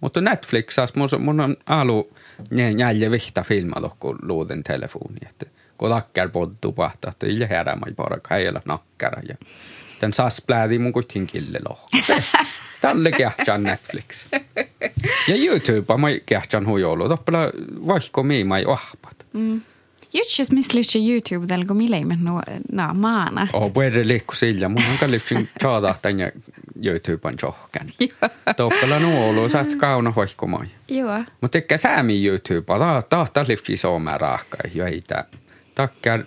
Mutta Netflixas mun, mun on alu jäljä vihta filma kun luuden telefoni. Että kun takkar poddu pahtaa, että ei herää mai parak, heillä nakkara. Ja tämän sas pläädi mun kuitenkin kille. Tälle kehtään Netflix. Ja YouTube mä kehtään huijolu. Toppela vaikka mii mai ohpat. Mm. Just jos missä lyhtsä YouTube, tällä kun millä ei no, maana. Oh, puhutaan liikku sillä. Mun on kalliftsin saada tänne YouTuben johkan. Toppela nuolu, sä et kauna vaikka mai. Joo. Mutta tekkä säämi YouTube, ta tahta liftsi sooma raakka, jo ei tää. Takkar,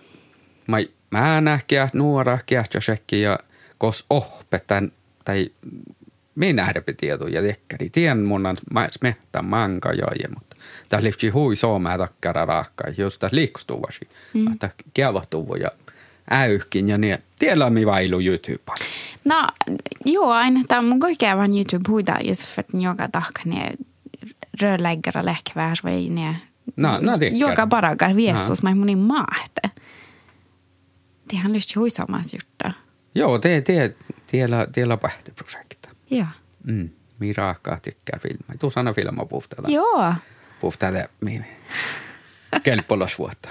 mai mä nähkiä nuora kiehtä ja kos ohpetan tai minä nähdä tietoja tekkari. Tien mun on smehtä manka joje, mutta tämä lifti hui soomää takkara raakka, jos tämä liikstuvasi. Mm. Että kiavahtuvu ja äyhkin ja niin. Tiellä on mi vailu YouTube. No, joo, aina tämä mun koikeavan YouTube huida, jos för att joka tahka ne rörläggare läkvärs vai ne. No, no Joka paragar viestus, mä munin maahte. Tihän lysti hui samassa jutta. Joo, te, te, tiellä, tiellä pähtiprojekti. Joo. Mm. Mirakka tykkää filmaa. Tuu sana filmaa puhtaa. Joo. Puhtaa det mi kelpolos vuotta.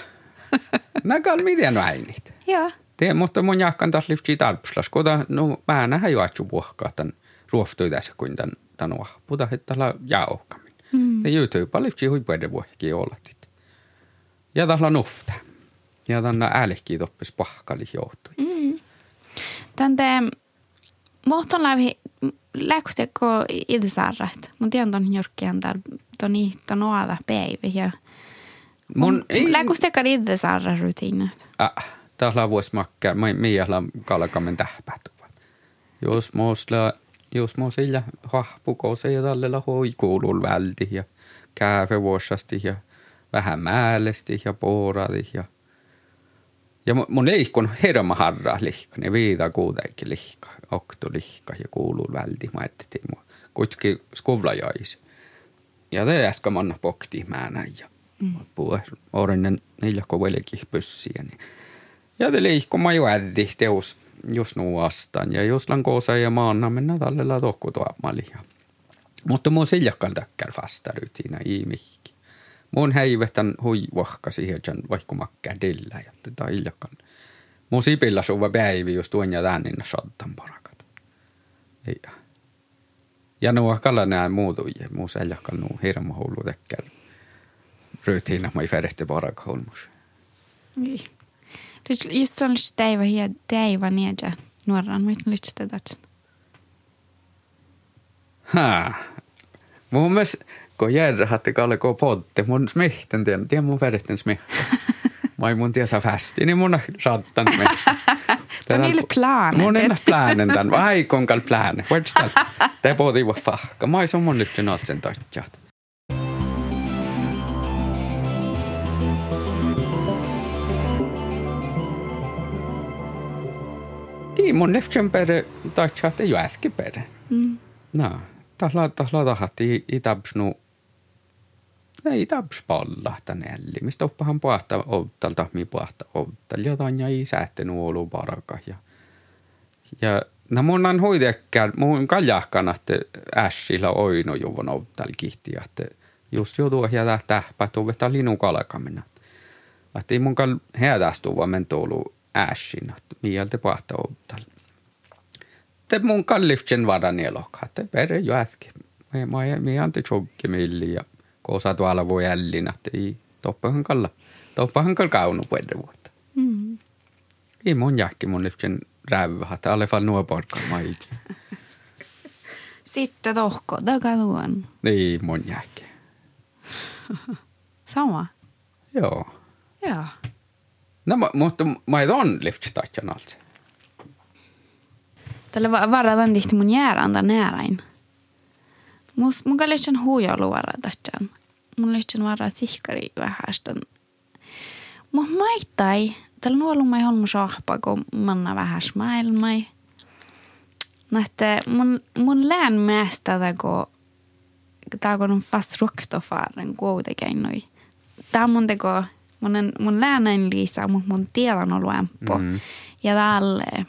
Näkään miten äinit. Joo. Det mutta mun jahkan taas lyfti tarpslas, kota no mä nähdä jo atsu puhkaa tämän ruoftui tässä kuin tämän tanua. Puta hittala jauhkamin. Mm. Ja YouTube alifti huipuiden vuohki olla. Ja tahla nufta. Ja tänne älkki toppis pahkali joutui. Mm. Tänne muhton läpi läkusteko idesarrat. Mun tiedän ton jorkkien täällä toni ton oada päivä ja Mun ei... Läkustekar idesarra rutiinat. Ah, täällä voisi makkaa. Miehellä kalkamen tähpätuvat. Jos muusla jos mä sillä hahpukouse ja tällä hoi kuuluu välti ja kääfe vuosasti ja vähän määlesti ja pooradi ja ja mun leikon herma harra lihka, ne viida kuitenkin lihka, okto lihka ja kuuluu välti, mä ajattelin mua kuitenkin skuvlajais. Ja te äsken manna pokti määnä ja mm. puhe orinen niillä kovelikin pyssiä. Niin. Ja te leikko mä jo äddi teus jos nu vastaan. Ja jos lan koosa ja maana mennä tallella tohku tuomali. Mutta mun siljakkaan täkkär rutiina ihmihki. Mun häivetän hui vahka siihen, vaikka makkaa dillä. Ja tätä iljakkaan. Mun sipillä suva päivi, jos tuon ja tännin sattan parakat. Ja, ja nuo kalla nää muutujia. Mun siljakkaan nuo hirma hullu täkkär. Rutiina mä ei färjehti parakat holmus. Niin. Just se on teivä ja teivä niitä nuoran, mitä nyt sitä tatsin. Ha. Mun mielestä, kun järjä hatte kalle ko podte, mun smihten tiedän, mun veritten smihten. Mä ei mun tiesä fästi, niin mun saattan. Se on niille planen. Mun enää planen tämän. Vai konkal planen. Voits tällä. Te pohtii vaan fahka. Mä ei se mun lyhtsyn otsen tajat. Niin, mun neftsen pere tahtsaatte jo äsken pere. Mm. No, tahla, tahla tahti itabsnu ei taps palla tänelli. Mistä oppahan puhta outtalta, mi puhta outtal. Jotain ja ei säätte nuolu paraka. Ja, ja no mun on hoidekkään, mun kaljahkan, että ässillä oino juvon outtal kihti. Että just jo tuo ja tähpä tuuvetta linun kalkamina. Että ei mun kal heätästu vaan mentoulu ässin, mieltä pahta outal. Te mun kalliften varan elokka, te pere jo äsken. Me, me, me anti chokki milli ja koosa tuolla voi ällin, että ei toppahan kalla. Toppahan kalla kaunu puolta vuotta. Mm. Ei mun jäkki mun liften räyvä, että alle fall nuo porkan maiti. Sitten tohko, tuon. Niin, mun jäkki. Sama? Joo. Joo. No, mutta mä ei on liftstatjan alta. Tällä varataan tihti mun jäärääntä nääräin. Mus, mun kallishan huijolu Mun lihtsen varaa sihkari vähästön. Mut maittai, tällä nuolu mä on mun sohpa, kun manna vähäs maailmai. Nähtä mun, mun lään määstä kun tää on fast ruktofaaren kuitenkin noi. Tää mun teko mun, mun läänen liisa, mutta mun tiedon on luempo. Mm. Ja tälle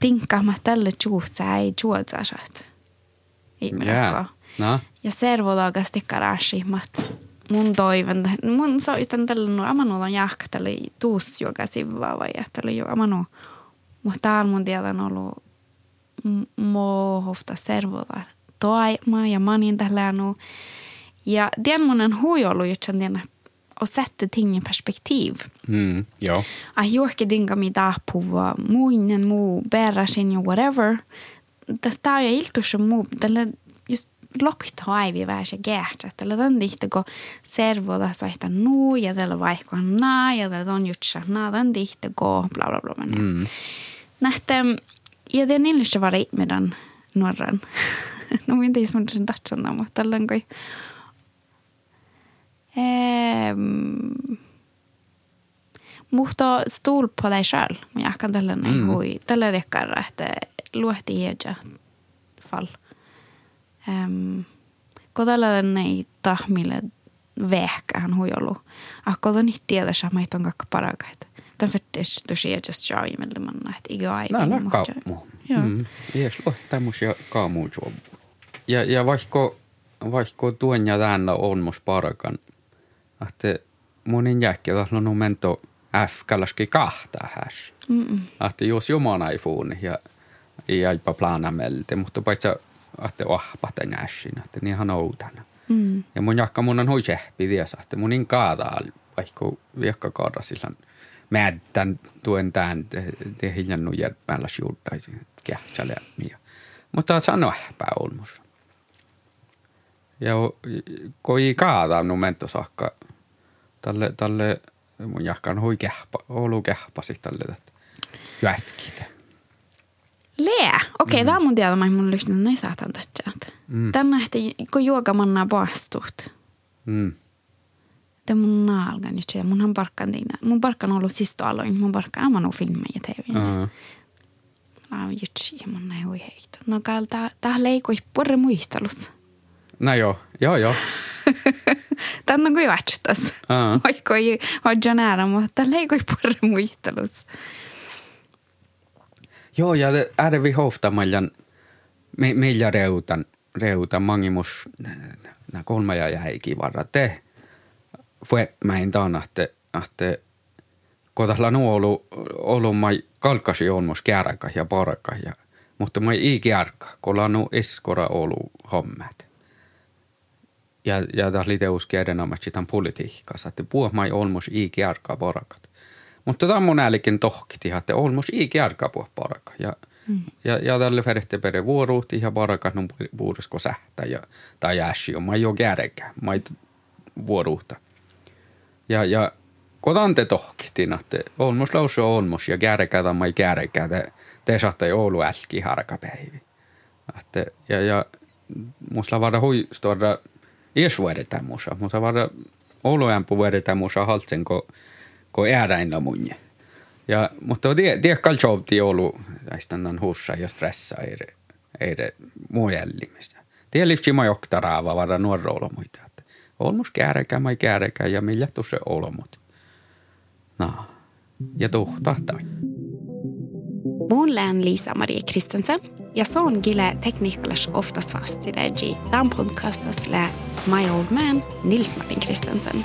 tinkkaama tälle juutsa ei juutsa saat. Yeah. No. Ja servologas tikkarashi, mat mun toivon, mun soitan tällä nuo amanu on jahka tälle tuus joka sivaa vai tälle jo amanu. Mutta täällä mun tiedon ollut mohofta servola toima ja manin tällä Ja tiedän mun on huijollut, että tiedän och sätter ting i perspektiv. Mm, ja. Att juokki dinga mi puhua muinen muu bärasin ja whatever. Tästä on iltussa muu, tällä just lokta aivi vähässä gäähtsä. Tällä tämän tihti, kun servoda saihta nuu ja tällä vaikka naa ja tällä on jutsa naa, tämän tihti, kun bla bla bla. Mm. Nähtä, ja är niille vara meidän nuoran. no, minä tiedän, että sen tatsan, mutta tällä on kuin Eh, mutta stol på dig själv. Men jag kan näin mm. hui. Tällä vekkara, että luehti hiedja fall. Tällä näin tahmille vehkähän hui ollut. Akka on niitä tiedä, että meitä on kakka parakaita. Tämän fettis tosi just jaa imeltä manna, että ikä aivi. Nää on kaamu. Joo. Mm. Jes, tämmöisiä kaamuja Ja, ja vaikka, vaikka tuon ja täällä on mus parakan – att monin jäkki on numento F kallaski kahta -mm. Att jos jomana ei fuuni ja ei aipa plana melte, mutta paitsi että ohpa tämän ässin, että niin ihan outana. Mm. Ja mun jakka mun on hui sehpi että mun niin kaadaa, vaikka viekka kaada sillä mädän tuen tämän, te hiljannut järpällä siudaisi kähtsäle. Mutta sano ehpää olmus. Ja kun ei kaada no mento saakka, tälle, tälle mun jakkan hui kähpa, olu kähpasi tälle, että jätkitä. Lää. Okei, okay, mm. tämä on mun tiedä, että mun lyssnat näin saatan tätä. Mm. Tänne ehti, kun juokamanna poastut. Mm. Tämä mun naalgan nyt se, munhan parkkan tiina. Mun parkkan on ollut sisto aloin, mun parkkan on ollut filmejä TV. Uh-huh. Mä oon jutsi, mun näin hui heitä. No kai tää leikoi purre muistelussa. No joo, joo joo. Tänne on kuin juotstas. Uh-huh. Vaikka ei ole nära, mutta leikoi purre muistelussa. Joo, ja äärevi hoftamaljan me, meillä reutan, reutan mangimus nä kolme ja jäikin varra te. Fue mäin taan, että, että kotasla nu olu, olu mai kalkasi olmos kärka ja parka ja mutta mai ei kärka, kun nu eskora olu hommat. Ja, ja tässä oli teus kielen ammatsitan politiikassa, että puhua mai olmos ei kärka parakat. Mutta tämä on mun äälikin tohkiti, että olmos ei puhua paraka. Ja, mm. ja, ja tälle färjette pere vuoruuti ja paraka on vuodesko sähtä ja, tai jääsi on. Mä jo kärkä, mä vuoruuta. Ja, ja kodan te tohkitin, että olmos lausu olmos ja kärkä tai mä kärkä, te, te saatte Oulu älki harkapäivi. Että, ja, ja musta vada huistuoda ies vuodetaan musa, mutta vada Oulu ämppu vuodetaan musa haltsen, kun ko ääräinä munje. Ja, mutta tie, tie kaltsovti ollut näistä huussa ja stressa eire, eire muojellimista. Tie liftsi mä raava vara nuorro muita. Olmus käärekä, mai käärekä ja millä se olomut. No, ja tuhtaa Mun län Lisa-Marie Kristensen ja son gille tekniklas oftast fast i det tämän podcastas lä My Old Man Nils Martin Kristensen.